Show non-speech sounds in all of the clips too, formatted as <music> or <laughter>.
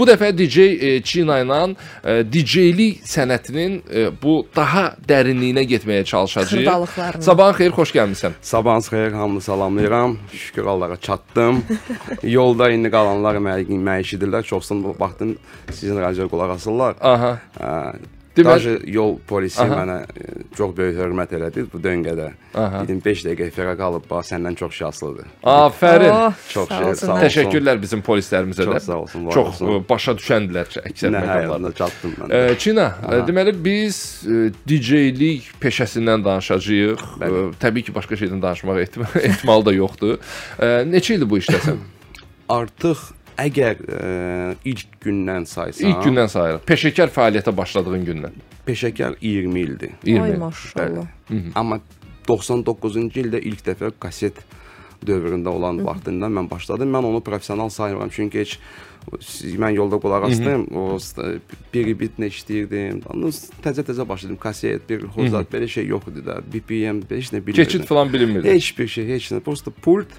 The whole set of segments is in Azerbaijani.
Bu dəfə DJ e, China ilə e, DJ-lik sənətinin e, bu daha dərinliyinə getməyə çalışacağıq. Sabahın xeyir, xoş gəlmisən. Sabahınız xeyir, hamını salamlayıram. Şükür Allah'a çatdım. <laughs> Yolda indi qalanlar eşidirlər. Çoxsun baxdım sizin radioya qulaq asırlar. Aha. Hə, Demək- Daşı yol polisi Aha. mənə e, çox böyük hörmət elədi bu döngədə. Aha. Dedim 5 dəqiqə efirə qalıb, bax səndən çox şanslıdır. Afərin. Oh, Çox sağ şey, sağ olsun. Təşəkkürlər bizim polislərimizə Çox də. sağ olsun, var Çox olsun. e, başa düşəndilər əksər məqamlarda. çatdım mən. E, Çina, e, deməli biz e, DJ-lik peşəsindən danışacağıq. E, Bəli. təbii ki, başqa şeydən danışmaq <laughs> ehtimal, ehtimalı da yoxdur. E, neçə ildir bu işdəsən? Artıq əgər e, ilk gündən saysan, İlk gündən sayırıq. Peşəkar fəaliyyətə başladığın gündən. peşəkar 20 ildir. 20. Ay maşallah. Amma 99-cu ildə ilk dəfə kaset dövründə olan vaxtında mən başladım. Mən onu professional saymıram çünki heç mən yolda qulaq asdım. O st- bir bitlə işləyirdim. Təzə-təzə başladım. Kaset, bir hozat, belə şey yox idi də. BPM, heç nə bilmirdim. Keçid falan bilinmirdi. Heç bir şey, heç nə. Prosta pult,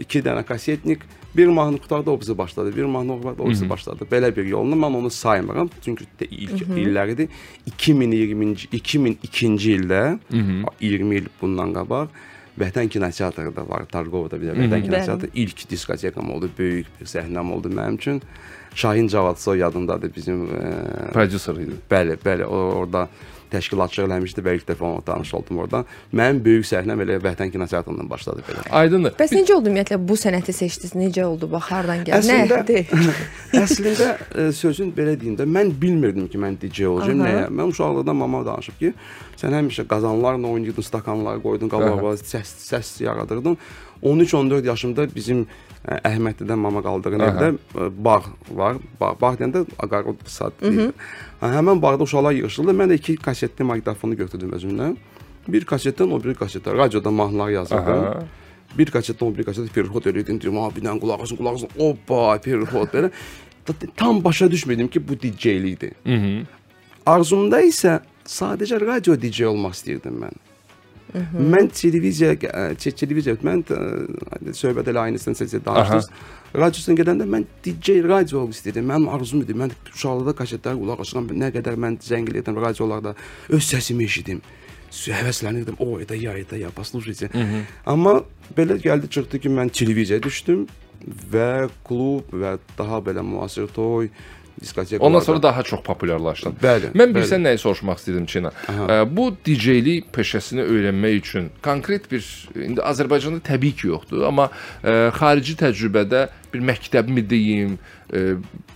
iki dənə kasetnik, bir mahnı qutarda o bizi başladı, bir mahnı qutarda o bizi başladı. Belə bir yolla mən onu saymıram. Çünki ilk illəridir. 2020-ci 2002-ci ildə 20 il bundan qabaq Vətən kinoteatrı da var, Targovda bir də Vətən kinoteatrı ilk diskotekam oldu, böyük bir səhnəm oldu mənim üçün. Şahin Cavadsoy yadımdadır bizim e, Prodüser idi. Bəli, bəli, o orada təşkilatçı eləmişdi və ilk dəfə onunla tanış oldum orada. Mənim böyük səhnəm elə Vətən kinoteatrından başladı belə. Aydındır. Bəs necə oldu ümumiyyətlə bu sənəti seçdiniz? Necə oldu? Bax hardan gəldi? Əslində-? <laughs> Əslində e, sözün belə deyim də mən bilmirdim ki, mən DJ olacağam. Nəyə? Mən uşaqlıqdan mama danışıb ki, sən həmişə qazanlarla oynayırdın, stakanları qoydun qabağa, səs səs yaradırdın. 13-14 yaşımda bizim Əhmədlidən mama qaldığın Aha. evdə bağ var. Bağ, bağ deyəndə aqarod sad deyil. Hə, həmin bağda uşaqlar yığılırdı. Mən də iki kasetli maqnitofonu götürdüm özümlə. Bir kasetdən o biri kasetə radioda mahnılar yazırdım. Aha. Bir kasetdən o biri kasetə Pirxot eləyirdim. Deyirəm, "Ha, bir dənə qulaq asın, qulaq asın." Hoppa, Pirxot belə. Ta- Tam başa düşmədim ki, bu DJ-likdir. Arzumda isə sadəcə radio DJ olmaq istəyirdim mən. Mən televiziya ə, te- televiziya mən ə, söhbət elə aynısını sizə danışdınız. Radiosuna gedəndə mən DJ radio olmaq istəyirdim. Mənim arzum idi. Mən uşaqlıqda kasetlərə qulaq asıram. Nə qədər mən zəng edirdim radiolarda öz səsimi eşidim. Həvəslənirdim. O, это я, это я, послушайте. Amma belə gəldi çıxdı ki, mən televiziyaya düşdüm və klub və daha belə müasir toy, diskotek. Ondan sonra daha çox populyarlaşdın. Bəli, Mən bilsən nəyi soruşmaq istəyirdim Çina. Ə, bu DJ-lik peşəsini öyrənmək üçün konkret bir indi Azərbaycanda təbii ki yoxdur, amma ə, xarici təcrübədə bir məktəbmi deyim, ə,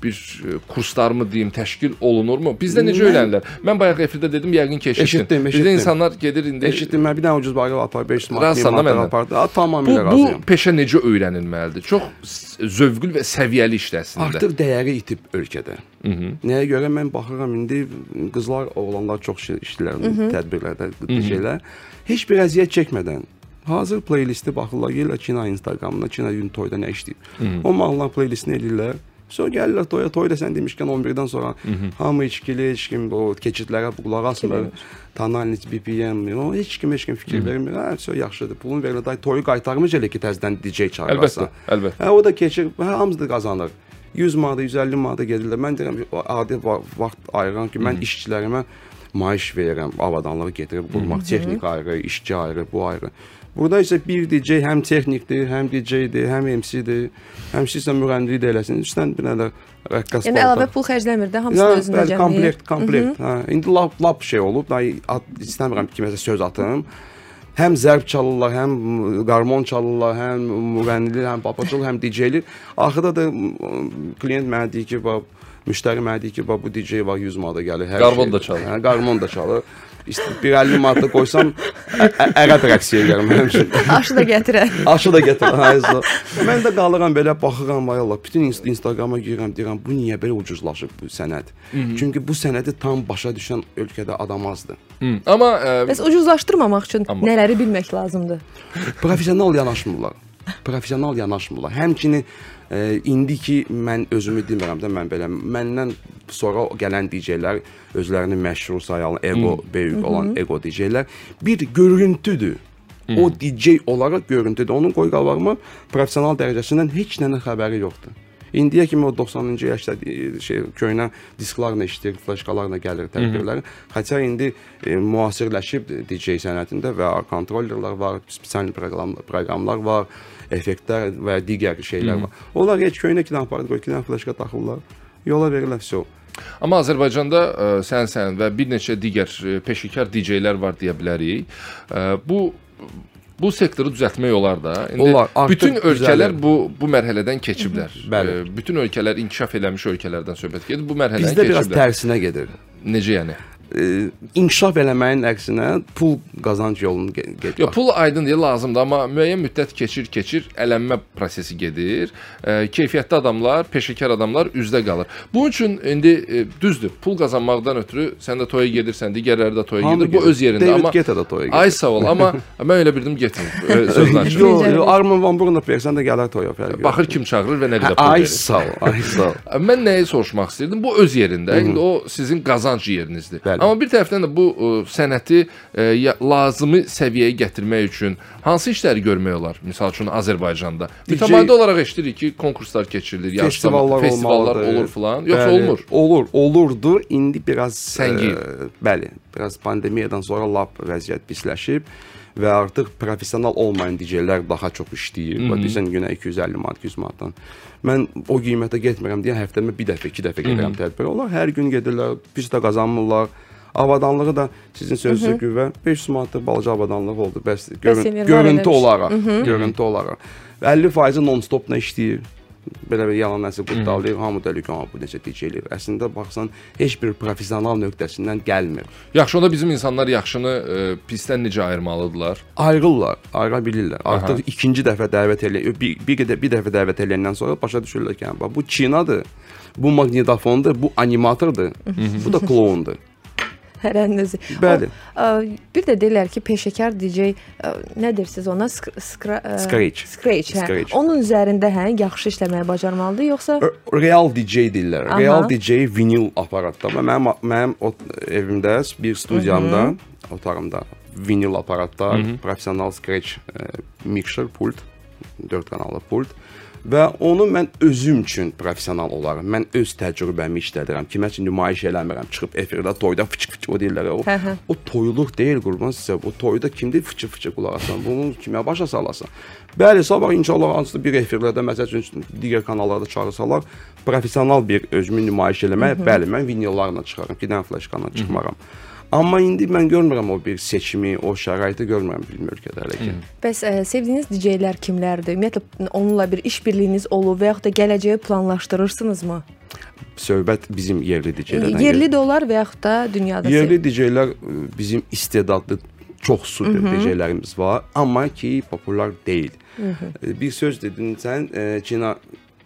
bir ə, kurslarmı deyim, təşkil olunurmu? Bizdə necə öyrənirlər? Mən bayaq efirdə dedim, yəqin ki. Eşitdim, Bizdə eşitdim. insanlar gedir indi Eşitdim, mən bir dənə ucuz bayrağı apar 5 Razısan da manat məndən? apardı. Bu, tamamilə bu razıyam. peşə necə öyrənilməlidir? Çox zövqlü və səviyyəli işdir əslində. Artıq dəyəri itib ölkədə. Nəyə görə mən baxıram indi qızlar, oğlanlar çox şey işləyirlər tədbirlərdə, şeylər. Heç bir əziyyət çəkmədən hazır playlisti baxırlar, gəlirlər Kina Instagramına, Kina gün toyda nə işləyir. O mahnılar playlistini eləyirlər. Sonra gəlirlər toya, toyda sən demişkən 11-dən sonra hamı içkili, heç kim o keçidlərə qulaq asmır. Tonality, BPM, o heç kim heç kim fikir vermir. Hə, söz yaxşıdır. Pulun verilir. Day toyu qaytarmış elə ki təzədən DJ çağırırsan. Əlbəttə, əlbəttə. Hə, o da keçir, hə, hamısı da qazanır. 100 manata, 150 manata gedirlər. Mən deyirəm adi va- vaxt ayıram ki, mən işçilərimə maaş verirəm, avadanlığı gətirib qurmaq, texnika ayrı, işçi ayrı, bu ayrı. Burada isə bir DJ həm texnikdir, həm DJ-dir, həm MC-dir, həm sizə müğənnilik də eləsin. Üstdən bir də rəqqas Yəni əlavə pul xərcləmir də, hamısını Ya, özündə cəmləyir. komplekt, komplekt. Hə, indi lap lap şey olub. Da istəmirəm kiməsə söz atım. Həm zərb çalırlar, həm qarmon çalırlar, həm müğənnilik, həm papaçılıq, həm DJ-lik. Axırda da klient mənə deyir ki, bax Müştəri mənə deyir ki, bax bu DJ var 100 manata gəlir. Hər Qarmon şey- da çalır. Hə, qarmon da çalır. İşte bir 50 manata qoysam ə- ə- ərəb rəqsiyə gəlir mənim üçün. Aşı da gətirər. Aşı da gətir. Hayzo. Mən də qalıram belə baxıram ay Allah. Bütün inst- Instagrama girirəm, deyirəm bu niyə belə ucuzlaşıb bu sənəd? Çünki bu sənədi tam başa düşən ölkədə adam azdır. Hı. Amma e, Bəs ucuzlaşdırmamaq üçün Amma- nələri bilmək lazımdır? Professional yanaşmırlar. Professional yanaşmırlar. Həmçinin indiki mən özümü demirəm də mən belə məndən sonra gələn DJ-lər özlərini məşhur sayan, ego böyük olan ego DJ-lər bir görüntüdür. O DJ olaraq görüntüdür. Onun qoy qabağıma professional dərəcəsindən heç nədən xəbəri yoxdur. İndiyə kimi o 90-cı yaşda e, şey köhnə disklarla işləyir, flaşkalarla gəlir tədbirlər. Hətta indi e, müasirləşib DJ sənətində və kontrollerlər var, spesial proqram proqramlar var, effektlər və digər şeylər var. Onlar heç köhnə aparat qoyur, iki dənə flaşka taxırlar, yola verirlər, vəsə. Amma Azərbaycanda ə, sən sən və bir neçə digər ə, peşəkar DJ-lər var deyə bilərik. Ə, Bu bu sektoru düzəltmək olar da. Olar, artıq bütün ölkələr düzəlir. bu bu mərhələdən keçiblər. Bəli. Bütün ölkələr inkişaf eləmiş ölkələrdən söhbət gedir. Bu mərhələni Bizdə biraz keçiblər. tərsinə gedir. Necə yəni? İnkişaf eləməyin əksinə pul qazanc yolunu ge- gedir. Yo, pul aydın deyə lazımdır, amma müəyyən müddət keçir, keçir, ələnmə prosesi gedir. E, keyfiyyətli adamlar, peşəkar adamlar üzdə qalır. Bunun üçün indi e, düzdür, pul qazanmaqdan ötürü sən də toya gedirsən, digərləri də toya Hamı gedir. Bu öz yerində, David amma Guetta da toya gedir. Ay sağ ol, amma <laughs> mən elə bildim getmir. e, <laughs> Sözlə açıq. Yo, Necə? yo, Armin van Buuren versən də gələr toya fərqi. yox. Baxır kim çağırır və nə qədər pul ay verir. sağ ol, ay sağ ol. Mən nəyi soruşmaq istirdim? Bu öz yerində. İndi o sizin qazanc yerinizdir. Bəli. Amma bir tərəfdən də bu ə, sənəti ə, ya- lazımi səviyyəyə gətirmək üçün hansı işləri görmək olar? Məsəl üçün Azərbaycanda. Mütəmadi olaraq eşidirik ki, konkurslar keçirilir, Festivallar, yarışlar, festivallar olmalıdır. olur filan. Yoxsa Bəli, olmur. Olur, olurdu. İndi biraz Səngiyib. ə, bəli, biraz pandemiyadan sonra lap vəziyyət pisləşib və artıq professional olmayan DJ-lər daha çox işləyir. Bax bilirsən günə 250 manat, 200 manatdan. Mən o qiymətə getmirəm deyə həftəmə bir dəfə, iki dəfə gedirəm tədbirə. Onlar hər gün gedirlər, pis də qazanmırlar. Avadanlığı da sizin sözünüzə güvə 500 manatlıq balaca avadanlıq oldu. Bəs görün, görüntü olaraq, görüntü olaraq. 50% non-stopla işləyir. Belə bir yalan nəsə qutdalayır, hamı da eləyir, hamı bu necə eləyir. Əslində baxsan heç bir professional nöqtəsindən gəlmir. Yaxşı, onda bizim insanlar yaxşını ə, pisdən necə ayırmalıdırlar? Ayrılırlar, ayıra bilirlər. Artıq ikinci dəfə dəvət eləyir, bir, bir, qədər- bir dəfə dəvət eləyəndən sonra başa düşürlər ki, hə, bax, bu Çinadır, bu maqnitofondur, bu animatordur, bu da kloundur. Hərənizi. Bəli. O, ə, bir də deyirlər ki, peşəkar DJ ə, nə deyirsiniz ona? Ə, Scratch. Scratch, hə. Scratch. Onun üzərində hə, yaxşı işləməyi bacarmalıdır, yoxsa Real DJ deyirlər. Aha. Real DJ vinil aparatda. Və Mənim mənim o evimdə bir studiyamda, otağımda vinil aparatda professional scratch e, mixer pult, 4 kanallı pult və onu mən özüm üçün professional olaraq, mən öz təcrübəmi işlədirəm. Kimə üçün nümayiş eləmirəm. Çıxıb efirdə toyda fıç-fıç o deyirlər. O, Hə, hə. o toyluq deyil qurban sizə. O toyda kimdir fıçı-fıçı qulaq asan? Bunu kimə başa salasan? Bəli, sabah inşallah hansısa bir efirlərdə məsəl üçün digər kanallarda çağırsalar, professional bir özümü nümayiş eləmək, bəli, mən vinillarla çıxaram, bir dənə flaşkanla çıxmaram. Amma indi mən görmürəm o bir seçimi, o şəraiti görmürəm bizim ölkədə hələ ki. bəs ə, sevdiyiniz DJ-lər kimlərdir? Ümumiyyətlə onunla bir işbirliyiniz olub və yaxud da gələcəyə planlaşdırırsınızmı? Söhbət bizim yerli DJ-lərdən Yerli də olar və yaxud da dünyada Yerli DJ-lər ə, bizim istedadlı çox super DJ-lərimiz var, amma ki populyar deyil. Ə, Bir söz dedin sən, Çina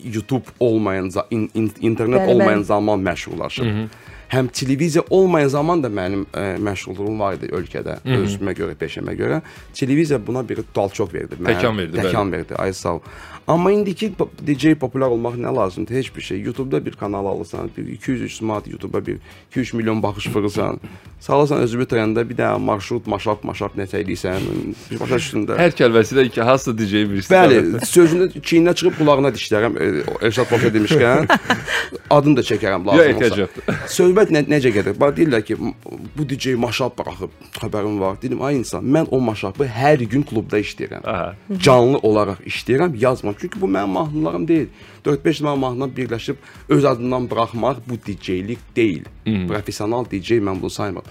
YouTube olmayan, in, in, internet Bəli, olmayan bəli. zaman məşhurlaşıb. Həm televiziya olmayan zaman da mənim ə, məşğulluğum var idi ölkədə, özümə görə, peşəmə görə. Televiziya buna bir dalçoq verdi. Mənə Təkan verdi, bəli. Təkan verdi. Ay sağ ol. Amma indiki DJ populyar olmaq nə lazımdır? Heç bir şey. YouTube-da bir kanal alırsan, bir 200-300 manat YouTube-a bir 2-3 milyon baxış vurursan, salırsan özü bitirəndə bir dənə marşrut, maşap, maşap nəsə eləyirsən, bir başa üstündə. Hər kəlməsi də iki hansısa DJ bir Bəli, sözünü çiyninə çıxıb qulağına dişlərəm. e, o Elşad Paşa demişkən <laughs> adını da çəkərəm lazım Ya olsa. ehtiyac yoxdur. Söhbət söhbət nə, necə gedir? Bax deyirlər ki, bu DJ maşab buraxıb, xəbərim var. Dedim, ay insan, mən o maşabı hər gün klubda işləyirəm. Aha. Canlı olaraq işləyirəm, yazmam. Çünki bu mənim mahnılarım deyil. 4-5 dənə mahnıdan birləşib öz adından buraxmaq bu DJ-lik deyil. Professional DJ mən bunu saymıram.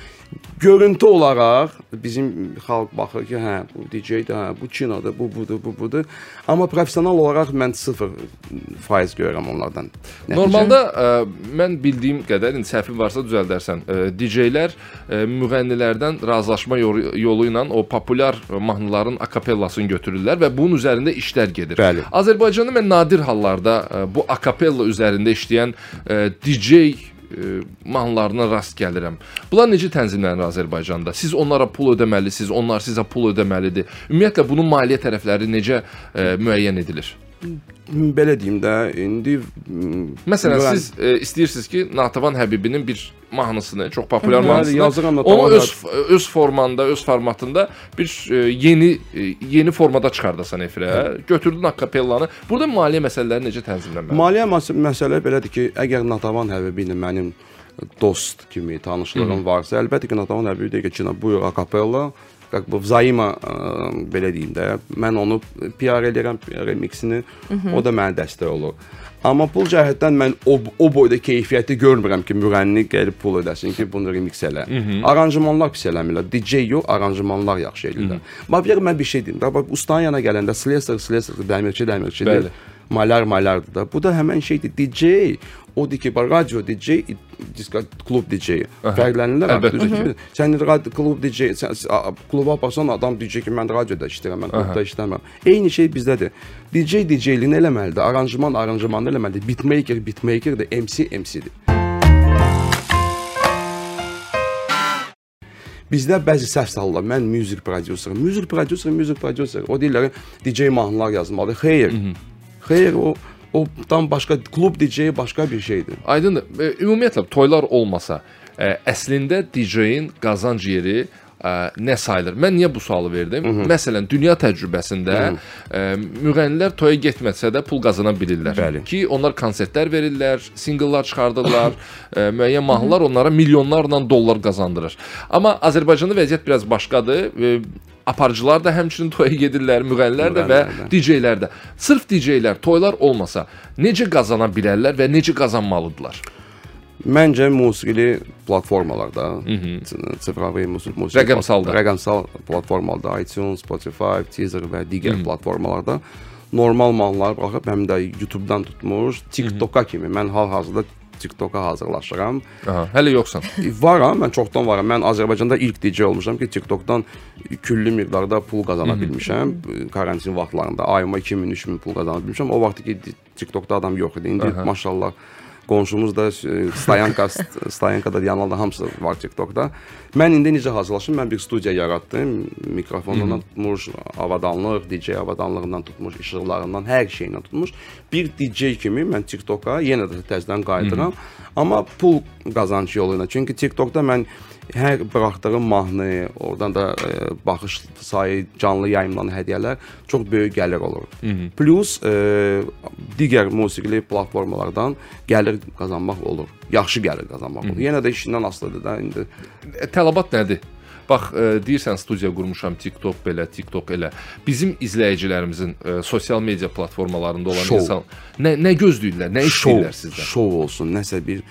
Görüntü olaraq bizim xalq baxır ki, hə, bu DJ-dir, hə, bu kinodur, bu budur, bu budur. Amma professional olaraq mən 0% görürəm onlardan. Nəticə- Normalda ə, mən bildiyim qədər, indi səhvim varsa düzəldərsən. Ə, DJ-lər ə, müğənnilərdən razılaşma yolu, ilə o populyar mahnıların akapellasını götürürlər və bunun üzərində işlər gedir. Bəli. Azərbaycanda mən nadir hallarda bu akapella üzərində işləyən ə, DJ ə, mahnılarına rast gəlirəm. Bunlar necə tənzimlənir Azərbaycanda? Siz onlara pul ödəməlisiniz, onlar sizə pul ödəməlidir. Ümumiyyətlə bunun maliyyə tərəfləri necə ə, müəyyən edilir? Belə deyim də, indi Məsələn, müğən- siz e, istəyirsiniz ki, Natavan Həbibinin bir mahnısını, çox populyar mahnısını, Natəvan onu öz öz formanda, öz formatında bir e, yeni e, yeni formada çıxardasan efirə. Götürdün akapellanı. Burada maliyyə məsələləri necə tənzimlənməlidir? Maliyyə məs məsələ belədir ki, əgər Natavan Həbibi ilə mənim dost kimi tanışlığım varsa, əlbəttə ki, Natavan Həbibi deyir ki, buyur akapella, как бы взаимо ə, belə deyim də, mən onu PR edirəm, remixini, o da mənə dəstək olur. Amma pul cəhətdən mən o, o boyda keyfiyyəti görmürəm ki, müğənni gəlib pul ödəsin ki, bunu remix elə. Aranjmanlar pis eləmirlər. DJ yox, aranjmanlar yaxşı eləyirlər. Bax, bir mən bir şey deyim. də, Bax, ustanın yanına gələndə slesor, slesor, dəmirçi, dəmirçidir. Bəli. Malar malardır da. Bu da həmin şeydir. DJ odur ki, radio DJ, disko klub DJ. Fərqlənirlər. Ki, Sən radio klub DJ, sən kluba baxsan adam DJ ki, mən radioda işləyirəm, mən klubda işləmirəm. Eyni şey bizdədir. DJ DJ-liyini eləməlidir, aranjman aranjmanını eləməlidir. Beatmaker beatmakerdir, MC MC-dir. Bizdə bəzi səhv salırlar. Mən music prodüserim. Music prodüser, music prodüser. O deyirlər DJ mahnılar yazmalıdır. Xeyr. Xeyr, o o tam başqa klub DJ başqa bir şeydir. Aydındır. E, Ümumiyyətlə toylar olmasa, ə, əslində DJ-in qazanc yeri ə, nə sayılır? Mən niyə bu sualı verdim? Məsələn, dünya təcrübəsində ə, müğənnilər toya getməsə də pul qazana bilirlər. Bəli. Ki onlar konsertlər verirlər, singllar çıxardırlar, ə, müəyyən mahnılar onlara milyonlarla dollar qazandırır. Amma Azərbaycanda vəziyyət biraz başqadır. E, aparıcılar da həmçinin toya gedirlər, müğənnilər də və. DJ-lər də. Sırf DJ-lər toylar olmasa necə qazana bilərlər və necə qazanmalıdırlar? Məncə musiqili platformalarda, sifravi musiqi Rəqəmsalda. rəqəmsal platformalarda, iTunes, Spotify, Deezer və digər platformalarda normal mahnılar buraxıb həm də YouTube-dan tutmuş, TikTok-a kimi mən hal-hazırda TikTok-a hazırlaşıram. Aha, hələ yoxsan. Varam, mən çoxdan varam. Mən Azərbaycanda ilk DJ olmuşam ki, TikTokdan küllü miqdarda pul qazana bilmişəm. Karantin vaxtlarında ayıma 2000-3000 pul qazana bilmişəm. O vaxt ki TikTokda adam yox idi. İndi maşallah qonşumuz da e, Stayanka Stayankada yanında hamısı var TikTokda. Mən indi necə hazırlaşım? Mən bir studiya yaratdım. Mikrofondan tutmuş, avadanlıq, DJ avadanlığından tutmuş, işıqlarından, hər şeyindən tutmuş. Bir DJ kimi mən TikToka yenə də təzədən qayıdıram. Amma pul qazanc yolu ilə. Çünki TikTokda mən hər buraxdığım mahnı, oradan da e, baxış sayı, canlı yayımlanan hədiyyələr çox böyük gəlir olur. Plus e, digər musiqili platformalardan gəlir qazanmaq olur. Yaxşı gəlir qazanmaq olur. Yenə də işindən asılıdır da indi. E, Tələbat nədir? Bax, deyirsən studiya qurmuşam, TikTok belə, TikTok elə. Bizim izləyicilərimizin e, sosial media platformalarında olan Şov. insan nə nə gözləyirlər, nə istəyirlər sizdən? şov olsun, nəsə bir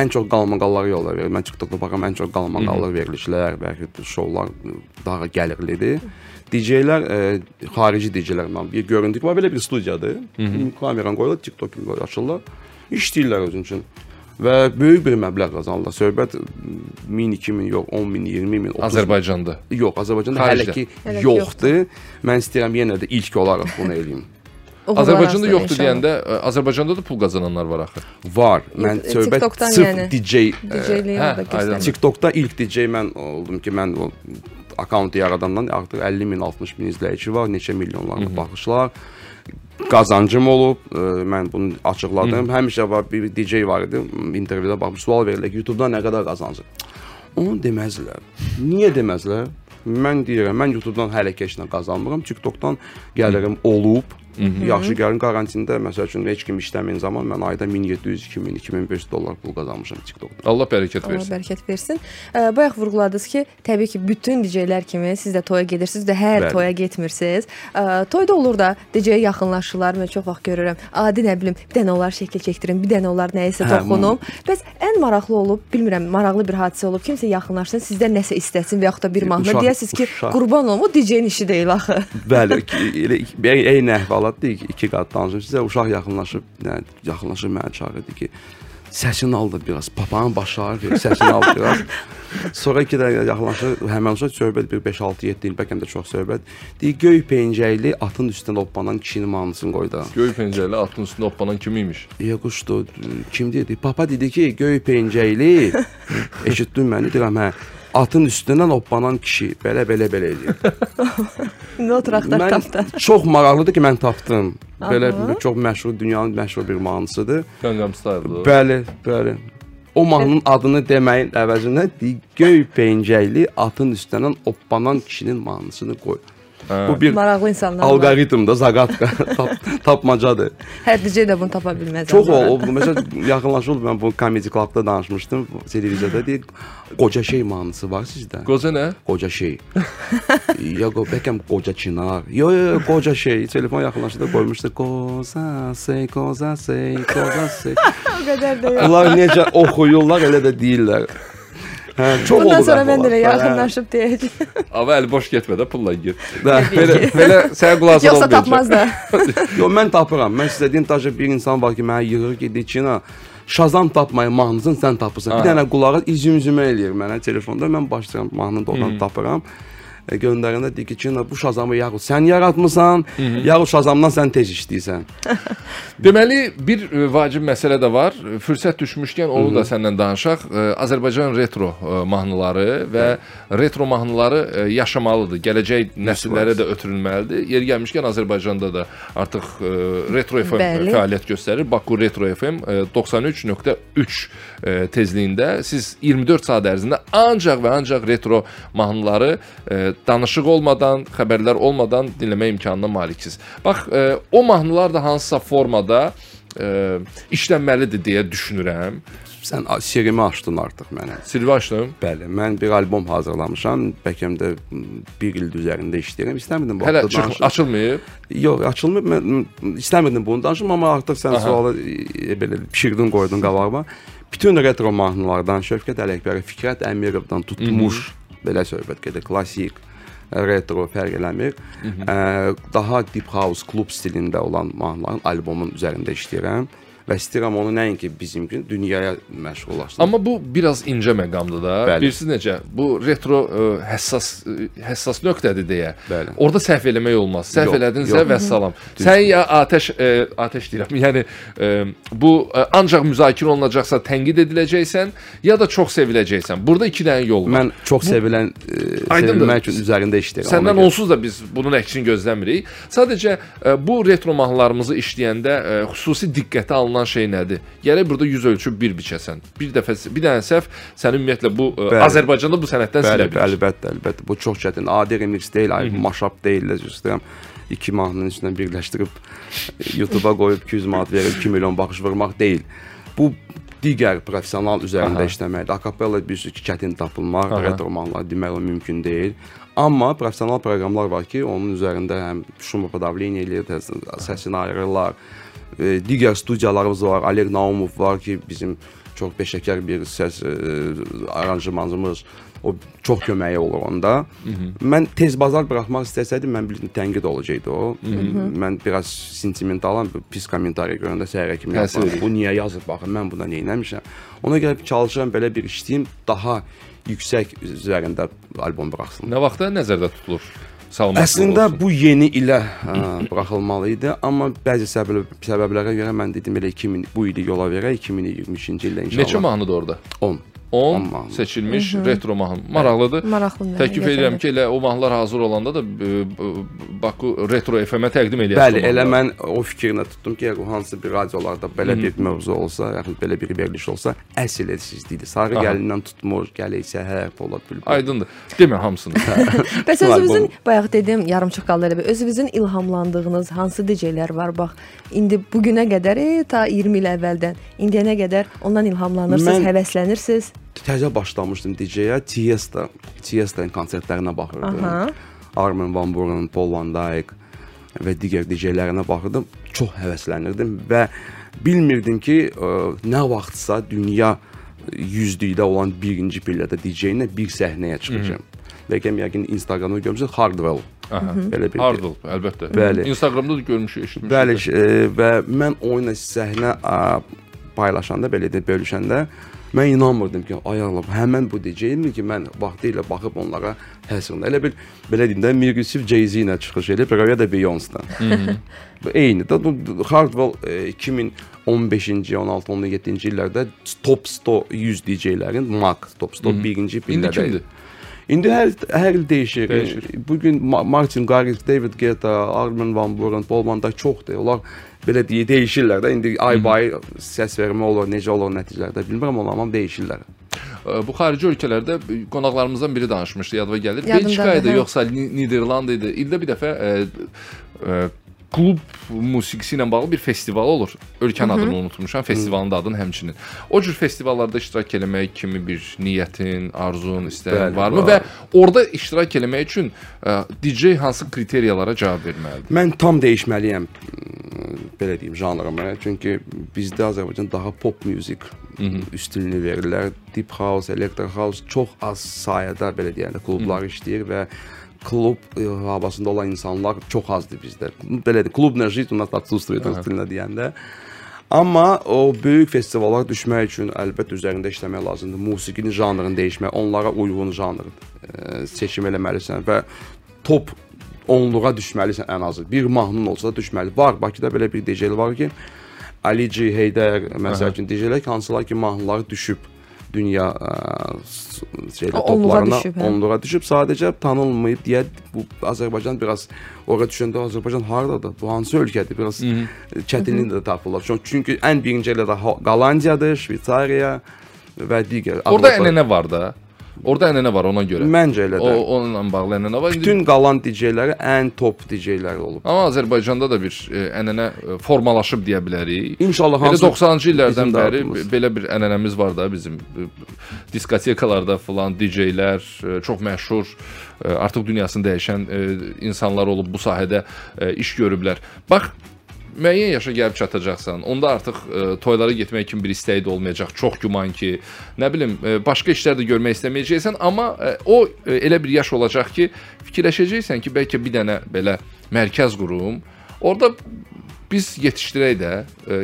ən çox qalmaqalları yollar verir. Mən TikTokda baxıram, ən çox qalmaqallar verilişlər və şovlar daha gəlirlidir. DJ-lər e, xarici DJ-lərlə bir görüntü var, belə bir studiyadır. Kameran qoyulur, TikTok kimi açırlar. İşləyirlər özün üçün. Və böyük bir məbləğ qazanırlar. Söhbət 1000, 2000 yox, 10 min, 20 min, 30 min. Azərbaycanda. Yox, Azərbaycanda Xaricdə. hələ ki Hələ ki yoxdur. Mən istəyirəm yenə də ilk olaraq bunu eləyim. <laughs> Azərbaycanda yoxdur inşallah. deyəndə ə, Azərbaycanda da pul qazananlar var axı. Var. Mən Yox, söhbət TikTokdan sırf yəni. DJ e, DJ-liyi hə, orada göstərir. TikTokda ilk DJ mən oldum ki, mən o akkauntu yaradandan artıq 50 min, 60 min izləyici var, neçə milyonlarla baxışlar. Qazancım olub, e, mən bunu açıqladım. Həmişə var bir DJ var idi, intervyuda baxmış, sual verirlər ki, YouTube-da nə qədər qazancı? Onu deməzlər. Niyə deməzlər? Mən deyirəm, mən YouTube-dan hələ keçlə qazanmıram. TikTok-dan gəlirim olub, Yaxşı gəlir karantində məsəl üçün heç kim işləməyən zaman mən ayda 1700, 2000, 2500 dollar pul qazanmışam TikTokda. Allah bərəkət Allah versin. bərəkət versin. Bayaq vurğuladınız ki, təbii ki, bütün DJ-lər kimi siz də toya gedirsiniz də hər Bəli. toya getmirsiniz. Toyda olur da DJ-yə yaxınlaşırlar. Mən çox vaxt görürəm. Adi nə bilim, bir dənə onlar şəkil çəkdirim, bir dənə onlar nəyisə Hə, toxunum. Bəs ən maraqlı olub, bilmirəm, maraqlı bir hadisə olub. Kimsə yaxınlaşsın, sizdən nəsə istəsin və yaxud da bir mahnı deyəsiniz ki, uşaq. qurban olum, o DJ-nin işi deyil axı. Bəli, elə iki- bir eyni əhvalatdır. iki- İki qat danışım sizə. Uşaq yaxınlaşıb, yəni yaxınlaşıb mənə çağırdı ki, səsini aldı biraz. Papanın başı ağrır, səsini aldı biraz. <laughs> Sonra iki dəqiqə yaxınlaşır, həmin uşaq söhbət bir 5 6 7 il bəlkə də çox söhbət. Deyir, göy pencəkli atın üstündə hoppanan kişinin mahnısını qoydu. Göy pəncərəli atın üstündə hoppanan kim imiş? Ya quşdu, kim dedi? Papa dedi ki, göy pencəkli. <laughs> Eşitdin məni? Deyirəm, hə. Atın üstündən hoppanan kişi belə belə belə eləyir. İndi otur axtar Mən tapda. çox maraqlıdır ki, mən tapdım. Belə çox məşhur, dünyanın məşhur bir mahnısıdır. Gangnam Style-dır. Bəli, bəli. O mahnının adını deməyin əvəzinə göy pencəkli atın üstündən hoppanan kişinin mahnısını qoy. Hə. Bu bir Maraqlı insanlar var. alqoritmdir, zaqatka, <laughs> tap, tapmacadır. Hər DJ də bunu tapa bilməz. Çox o, o məsələn yaxınlaşıldı mən bu Comedy Club-da danışmışdım bu televiziyada deyir, qoca şey mahnısı var sizdə. Qoca nə? Qoca şey. <laughs> ya qo bəlkə qoca çınar. Yo yo qoca şey. Telefon yaxınlaşdı qoymuşdu. Qoza şey, qoza şey, qoza şey. <laughs> o qədər də yox. Onlar necə oxuyurlar elə də deyirlər. Hə, çox Bundan sonra mən də yaxınlaşıb deyəcəm. Amma əli boş getmə də pulla get. Belə belə sənə qulaq asar Yoxsa tapmaz da. <laughs> Yo mən tapıram. Mən sizə deyim təcə bir insan var ki, mənə yığır gedir ki, Şazam tapmayın mahnısını sən tapırsan. Bir dənə qulağa izim-izimə eləyir mənə telefonda. Mən başlayıram mahnını da oradan tapıram. E, göndərəndə deyir ki, "Çina, bu Şazamı yaxud sən yaratmısan, yaxud Şazamdan sən tez işləyirsən." <laughs> Deməli bir e, vacib məsələ də var. E, Fürsət düşmüşkən onu da səndən danışaq. E, Azərbaycan retro e, mahnıları və retro mahnıları e, yaşamalıdır. Gələcək nəsillərə də ötürülməlidir. Yer gəlmişkən Azərbaycanda da artıq e, Retro FM Bəli. fəaliyyət göstərir. Baku Retro FM e, 93.3 e, tezliyində siz 24 saat ərzində ancaq və ancaq retro mahnıları e, danışıq olmadan, xəbərlər olmadan dinləmə imkanına maliksiniz. Bax, e, o mahnılar da hansısa formada e, işlənməlidir deyə düşünürəm. Sən sirrimi açdın artıq mənə. Silvi açdım. Bəli, mən bir albom hazırlamışam. Bəlkə də m, bir il üzərində işləyirəm. İstəmirdim bu Hələ çıx açılmayıb. Yox, açılmır. Mən istəmirdim bunu danışım, amma artıq sən Aha. sualı e, belə pişirdin, qoydun qabağıma. Bütün retro mahnılardan Şövkət Ələkbərov, Fikrət Əmirovdan tutmuş belə söhbət gedir, klassik retro fərq eləmir. Ə, daha deep house klub stilində olan mahnıların albomun üzərində işləyirəm və istəyirəm onu nəinki bizim gün dünyaya məşğullaşdırım. Amma bu biraz incə məqamdır da. Bəli. Bilirsiniz necə? Bu retro ə, həssas ə, həssas nöqtədir deyə. Bəli. Orada səhv eləmək olmaz. Səhv yox. və salam. Sən ya atəş ə, atəş deyirəm. <laughs> Yəni ə, bu ə, ancaq müzakirə olunacaqsa tənqid ediləcəksən, ya da çox seviləcəksən. Burada iki dənə yol var. Mən çox sevilən, e, Aydındır. sevilmək üçün üzərində işləyirəm. Səndən onsuz da biz bunun əksini gözləmirik. Sadəcə ə, bu retro mahnılarımızı işləyəndə ə, xüsusi diqqətə alınan şey nədir? Gərək burada yüz ölçüb bir biçəsən. Bir dəfə bir dənə səhv səni ümumiyyətlə bu ə, Bəli. Azərbaycanda bu sənətdən silə bilər. əlbəttə, əlbəttə. Bu çox çətin. Adi remix deyil, ay mashup deyil, istəyirəm. İki mahnının üstündən birləşdirib e, YouTube-a qoyub 200 manat verib 2 milyon baxış vurmaq deyil. Bu digər professional üzərində Aha. işləməkdir. Akapella sürü ki, çətin tapılmaq, Aha. retro mahnılar demək o mümkün deyil. Amma professional proqramlar var ki, onun üzərində həm şum podavleniya eləyir, səsini ayırırlar. E, digər studiyalarımız var. Oleg Naumov var ki, bizim çox peşəkar bir səs e, aranjmanımız. O çox köməyi olur onda. Mən tez bazar buraxmaq istəsəydim mən bilirdim tənqid olacaqdı o. Mən biraz sentimentalam, pis kommentariya görəndə səhərə kimi yapmam. edir. Bu niyə yazıb baxın, mən bunda nə etmişəm. Ona görə çalışıram belə bir işləyim, daha yüksək üzərində albom buraxsın. Nə vaxtda nəzərdə tutulur? Salamat Əslində bu yeni ilə ə, buraxılmalı idi, amma bəzi səbəb səbəblərə görə mən dedim elə 2000 bu ili yola verək 2023-cü ildə inşallah. Neçə mahnıdır orada? 10. 10 On mahnı. seçilmiş retro mahnı. Maraqlıdır. Maraqlı. Təklif edirəm ki, elə o mahnılar hazır olanda da e, e, Baku Retro FM-ə təqdim eləyəsiz. Bəli, elə mən o fikrinə tutdum ki, əgər hansı bir radiolarda belə bir mövzu olsa, yaxud belə bir veriliş olsa, əsl sizdir. Sarı gəlindən tutmur, gələysə hər Polad Bülbül. Aydındır. Demə hamısını. <laughs> Bəs Var, özünüzün bayaq dedim, yarımçıq qaldı elə bir. Özünüzün ilhamlandığınız hansı DJ-lər var? Bax, indi bu günə qədər, e, ta 20 il əvvəldən indiyənə qədər ondan ilhamlanırsınız, Mən- həvəslənirsiniz. Təzə başlamışdım DJ-yə, Tiesto, Tiesto'nun konsertlərinə baxırdım. Aha. Armin van Buuren, Paul van Dyk və digər DJ-lərinə baxırdım. Çox həvəslənirdim və bilmirdim ki, ə, nə vaxtsa dünya yüzlükdə olan birinci pillədə DJ ilə bir səhnəyə çıxacağam. Bəlkə yəqin Instagramda görmüsünüz Hardwell. Aha. Belə bir Hardwell, əlbəttə. Bəli. Instagramda da görmüşük, eşitmişik. Bəli, e, və mən oyuna səhnə ə, paylaşanda belə də bölüşəndə mən inanmırdım ki, ay Allah, həmin bu DJ-mi ki, mən vaxtilə baxıb onlara həsrən. Elə bil belə deyim də Mirgüsüv Jay-Z ilə çıxış edib, ya da Beyoncé-dan. <laughs> Eyni də Hardwell e, 2015-ci, 16, 17-ci illərdə top 100 100 DJ-lərin Max top 100 birinci İndi pillədə. kimdir? İndi hər hər il dəyişir. Dəyişir. Bu gün Ma- Martin Garrix, David Guetta, Armin van Buuren, Paul van Dyk çoxdur. Onlar belə deyə dəyişirlər də. İndi ay bay səs vermə olur, necə olur nəticələrdə bilmirəm onlar amma dəyişirlər. Ə, Bu xarici ölkələrdə qonaqlarımızdan biri danışmışdı, yadıma gəlir. Belçika idi, hə. yoxsa Ni- Niderland idi. İldə bir dəfə ə, ə, klub musiqisi ilə bağlı bir festival olur. Ölkənin adını unutmuşam, festivalın da adını həmçinin. O cür festivallarda iştirak eləmək kimi bir niyyətin, arzun, istəyin Bəli, varmı var. və orada iştirak eləmək üçün ə, DJ hansı kriteriyalara cavab verməlidir? Mən tam dəyişməliyəm belə deyim janrıma. Çünki bizdə Azərbaycan daha pop musiq üstünlüyü verirlər. Deep house, electro house çox az sayədə belə deyəndə klublar işləyir və klub e, havasında olan insanlar çox azdır bizdə. Belə deyim, klubная жизнь у нас отсутствует üstünlə deyəndə. Amma o böyük festivallara düşmək üçün əlbəttə üzərində işləmək lazımdır. Musiqinin janrını dəyişmək, onlara uyğun janr e, seçim eləməlisən və top onluğa düşməlisən ən azı. Bir mahnın olsa da düşməli. Var, Bakıda belə bir DJ var ki, Ali G, Heydər, məsəl üçün DJ-lər ki, hansılar ki, mahnıları düşüb dünya ə, s- şeydə O toplarına düşüb, hə. onluğa düşüb sadəcə tanınmayıb deyə bu Azərbaycan biraz ora düşəndə Azərbaycan hardadır? Bu hansı ölkədir? Biraz çətinlik də tapırlar. Çünki ən birinci elə də Ho- Hollandiyadır, Şveysariya və digər Orada Avropa- ənənə var da. Orada ənənə var ona görə. Məncə elə O onunla bağlı ənənə var. Bütün qalan DJ-ləri ən top DJ-lər olub. Amma Azərbaycanda da bir e, ənənə e, formalaşıb deyə bilərik. İnşallah hansı 90-cı illərdən bəri belə bir ənənəmiz var da bizim e, diskotekalarda falan DJ-lər çox məşhur artıq dünyasını dəyişən insanlar olub bu sahədə iş görüblər. Bax müəyyən yaşa gəlib çatacaqsan, onda artıq e, toylara getmək kimi bir istəyi də olmayacaq. Çox güman ki, nə bilim, e, başqa işlər də görmək istəməyəcəksən, amma e, o e, elə bir yaş olacaq ki, fikirləşəcəksən ki, bəlkə bir dənə belə mərkəz qurum. Orda biz yetişdirək də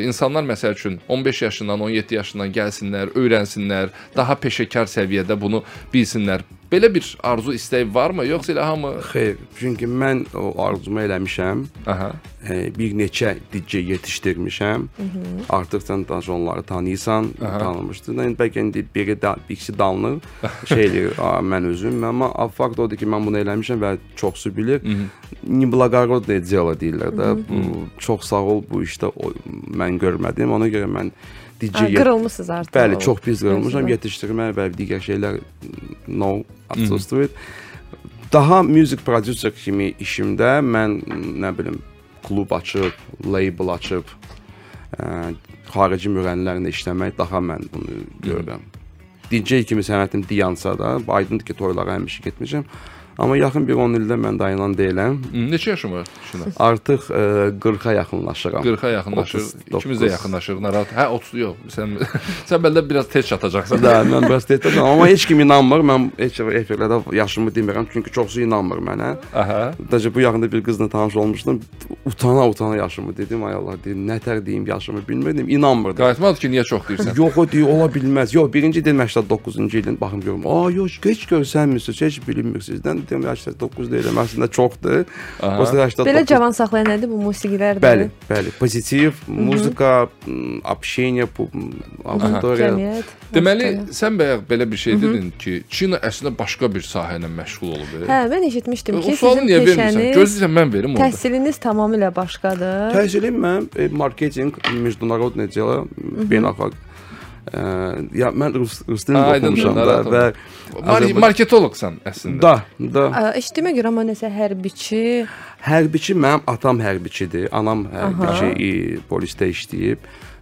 insanlar məsəl üçün 15 yaşından, 17 yaşından gəlsinlər, öyrənsinlər, daha peşəkar səviyyədə bunu bilsinlər. Belə bir arzu istək varmı, yoxsa elə hamı? Xeyr, çünki mən o arzumu eləmişəm. Aha. E, bir neçə DJ yetişdirmişəm. Hı -hı. Artıq sən daha onları tanıyırsan, tanımışdın. İndi bəlkə indi biri də birisi danlı şey <laughs> eləyir mən özüm. Amma fakt odur ki, mən bunu eləmişəm və çoxsu bilir. Mhm. Niblagargo deyirlər də. Mhm. Çox sağ ol bu işdə o, mən görmədim. Ona görə mən digər qırılmısınız artıq. Bəli, çox pis qırılmışam. Yetişdirmə və digər şeylər no associated. Daha music prodüser kimi işimdə mən nə bilim klub açıb, label açıb ə, xarici müğənnilərlə işləmək daha mən bunu görürəm. DJ kimi sənətim dayansa da, aydındır ki, toylara həmişə getmişəm. Amma yaxın bir 10 ildə mən dayanan deyiləm. Neçə yaşın var Şuna? Artıq ə, 40-a yaxınlaşıram. 40-a yaxınlaşır. 39. İkimiz də yaxınlaşırıq. Narahat. Hə 30 yox. Sən <laughs> sən bəlkə biraz tez çatacaqsan. Da, mən bəs deyirəm, amma heç kim inanmır. Mən heç efirlərdə yaşımı demirəm, çünki çoxsu inanmır mənə. Aha. Dəcə bu yaxında bir qızla tanış olmuşdum. Utana utana yaşımı dedim. Ay Allah, dedim, nətər deyim yaşımı bilmirdim, inanmırdım. Qayıtmadı ki, niyə çox deyirsən? Yox o deyir, ola bilməz. Yox, birinci dedim 89-cu ilin baxım görüm. Aa, yox, heç görsənmirsiniz, heç bilmirsizdən deyirəm 89 deyirəm, əslində çoxdur. O sırada 89. Belə cavan saxlayan nədir bu musiqilərdir? Bəli, bəli. Pozitiv, muzika, m, общение, bu- m, auditoriya. Cəmiyyət. Deməli, muzika. sən bayaq belə bir şey dedin ki, Çin əslində başqa bir sahə ilə məşğul olub. Hə, mən eşitmişdim o ki, sualı sizin niyə vermirsən? peşəniz, Gözləyirsən mən verim orada. təhsiliniz tamamilə başqadır. Təhsilim mən e, marketinq, международное дело, beynəlxalq. Ya mən rus, rus dilində oxumuşam da və Mar Azərbaycan- marketoloqsan əslində. da, da. Eşitdiyimə görə amma nəsə hərbiçi, Hərbiçi mənim atam hərbiçidir, anam hərbiçi, e, polisdə işləyib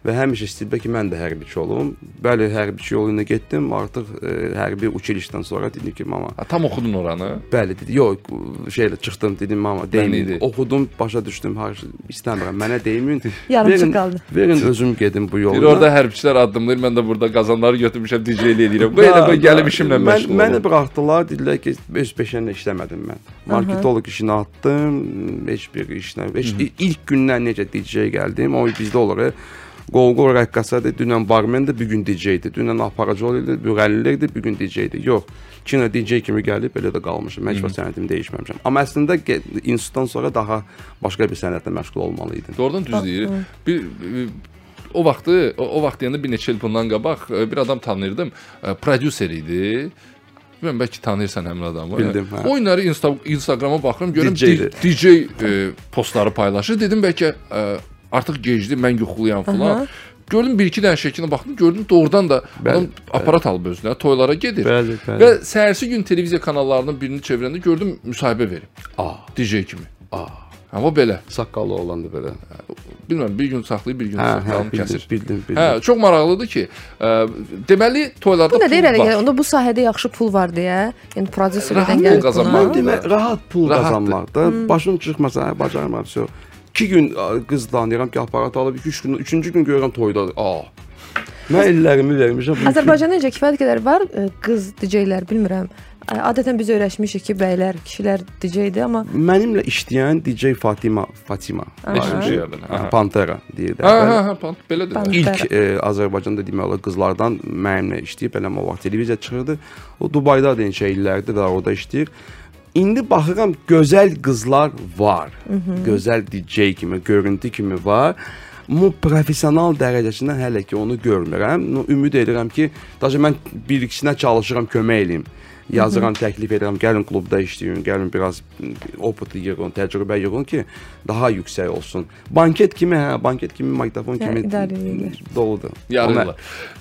və həmişə istəyiblər ki, mən də hərbiçi olum. Bəli, hərbiçi yolu ilə getdim. Artıq e, hərbi uçilişdən sonra dedim ki, mama, Ha, tam oxudun oranı. bəli dedi. Yox, şeylə çıxdım dedim, mama, idi. deyim. Oxudum, başa düşdüm, hayır, istəmirəm. Mənə deyin. <laughs> Yarımçı verin, qaldı. Verin özüm gedim bu yolla. Bir orada hərbçilər addımlayır, mən də burada qazanları götürmüşəm, DJ-lik eləyirəm. Belə Da, qoy da. gəlim işimlə Mən- məşğul Məni olum. buraxdılar, dedilər ki, öz peşəndə işləmədim mən. Marketoloq işini atdım, heç bir işlə. Heç ilk gündən necə DJ gəldim, o bizdə olur. E, Qol-qol rəqqasadır, dünən barmendir, bu gün DJ-dir. Dünən aparıcı idi, müğənnilikdir, bu gün DJ-dir. Yox. Kino DJ kimi gəlib belə də qalmışam. Heç vaxt sənətimi dəyişməmişəm. Amma əslində institutdan sonra daha başqa bir sənətlə məşğul olmalı idim. Doğrudan düz deyir. Bir bir- o vaxtı, o, o vaxt deyəndə bir neçə il bundan qabaq e, bir adam tanıyırdım. E, Prodüser idi. Bilmirəm bəlkə tanıyırsan həmin adamı. Bildim, hə. Oyunları Insta Instagrama baxıram, görürəm DJ-dir. D- DJ e, postları paylaşır. Dedim bəlkə e, artıq gecdi, mən yuxuluyam falan. Gördüm bir iki dənə şəklinə baxdım, gördüm doğrudan da Bəli, adam aparat alıb özünə, toylara gedir. Bəli, bəli. Və səhərsi gün televiziya kanallarının birini çevirəndə gördüm müsahibə verir. A, DJ kimi. a. Amma belə. Saqqallı olanda belə. Bilmirəm, bir gün saxlayıb, bir gün Hə, hə, saxlayıb bildim, kəsir. bildim, bildim. Hə, çox maraqlıdır ki, ə, deməli toylarda bu nə deyir pul elə? Onda bu sahədə yaxşı pul var deyə, yəni Rahat prodüserdən pul gəlir qazanmaq. buna. Mən demə rahat pul Rahatdır. qazanmaqda başım çıxmasa, hə, bacarmam vəsə. 2 gün a, qızlanıram ki, aparat alıb 2-3 gün, 3-cü gün görürəm toyda. A. Mən ellərimi vermişəm. Azərbaycanda necə kifayət qədər var ə, qız DJ-lər, bilmirəm. Ə, Adətən biz öyrəşmişik ki, bəylər, kişilər DJ-dir, amma Mənimlə işləyən DJ Fatima, Fatima. Neçinci Hə, yerdən? Pantera deyirlər. Hə, hə, hə, pant, belədir. Pant- də. İlk e, Azərbaycanda demək olar qızlardan mənimlə işləyib, elə o vaxt televiziya çıxırdı. O Dubayda da neçə illərdir və orada işləyir. İndi baxıram gözəl qızlar var. Gözəl DJ kimi, görüntü kimi var. Amma professional dərəcəsində hələ ki onu görmürəm. Ümid edirəm ki, daşı mən bir ikisinə çalışıram, kömək eləyim. Yazıram, təklif edirəm, gəlin klubda işləyin, gəlin biraz opit yığın, təcrübə yığın ki, daha yüksək olsun. Banket kimi, hə, banket kimi, maqnitofon Hə, kimi doludur. Yarırlar.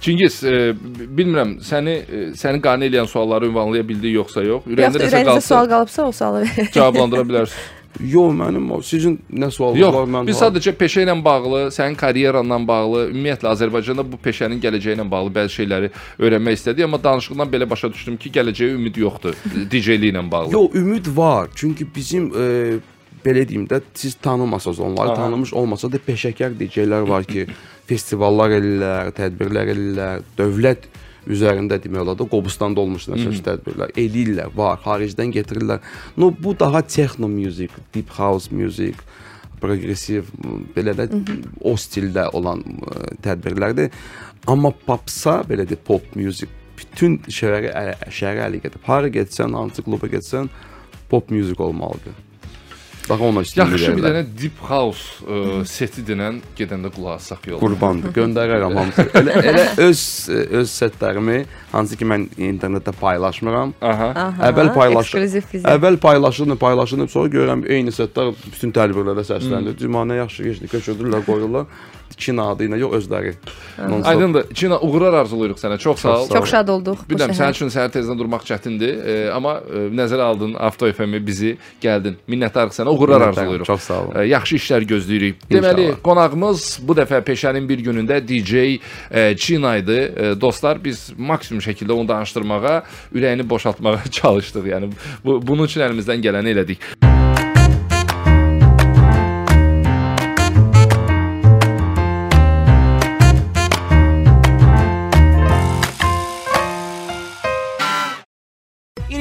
Çingiz, e, bilmirəm səni e, səni qane edən sualları ünvanlaya bildi yoxsa yox. Ürəyində nəsə ürəyinizdə sual qalsa qalıbsa, o sualı verin. cavablandıra bilərsən. <laughs> Yox, mənim sizin nə sualınız Yox, var? Mən biz sadəcə peşə ilə bağlı, sənin karyeranla bağlı, ümumiyyətlə Azərbaycanda bu peşənin gələcəyi ilə bağlı bəzi şeyləri öyrənmək istədik, amma danışıqdan belə başa düşdüm ki, gələcəyə ümid yoxdur DJ-lik ilə bağlı. Yox, ümid var. Çünki bizim e, belə deyim də, siz tanımasaz onları, Aha. tanımış olmasa da peşəkar DJ-lər var ki, <clears throat> festivallar eləyirlər, tədbirlər eləyirlər, dövlət üzərində demək olar da Qobustanda olmuş nəsə tədbirlər eləyirlər, var, xaricdən gətirirlər. No bu daha techno music, deep house music, progressiv belə də o stildə olan ə, tədbirlərdir. Amma popsa belə də pop music bütün şəhəri ələ- şəhəri ələ gedib. Hara getsən, hansı kluba getsən, pop music olmalıdır. Daha ona üstünlük Yaxşı bir dənə deep house ə, seti dinən gedəndə qulaq assaq yolda. qurbandır. <laughs> Göndərərəm hamısı. Elə elə öz öz setlərimi hansı ki mən internetdə paylaşmıram. Aha. Aha, Əvvəl paylaş. Ekskluziv bizə. Əvvəl paylaşılır, paylaşılır, sonra görürəm eyni setlər bütün tədbirlərdə səslənir. Cümanə yaxşı keçdi, köçürdülər, qoyurlar. Çin adı ilə yox özləri. Aydındır. Çina uğurlar arzulayırıq sənə. Çox sağ ol. sağ ol. Çox şad olduq Bilirəm, sənin üçün səhər tezdən durmaq çətindir, e, amma e, nəzərə aldın Avto FM-i bizi gəldin. Minnətdarıq sənə. Uğurlar arzulayırıq. çox sağ olun. E, yaxşı işlər gözləyirik. İnşallah. Deməli, qonağımız bu dəfə peşənin bir günündə DJ e, Çina idi. E, dostlar, biz maksimum şəkildə onu danışdırmağa, ürəyini boşaltmağa <laughs> çalışdıq. Yəni bu bunun üçün əlimizdən gələni elədik.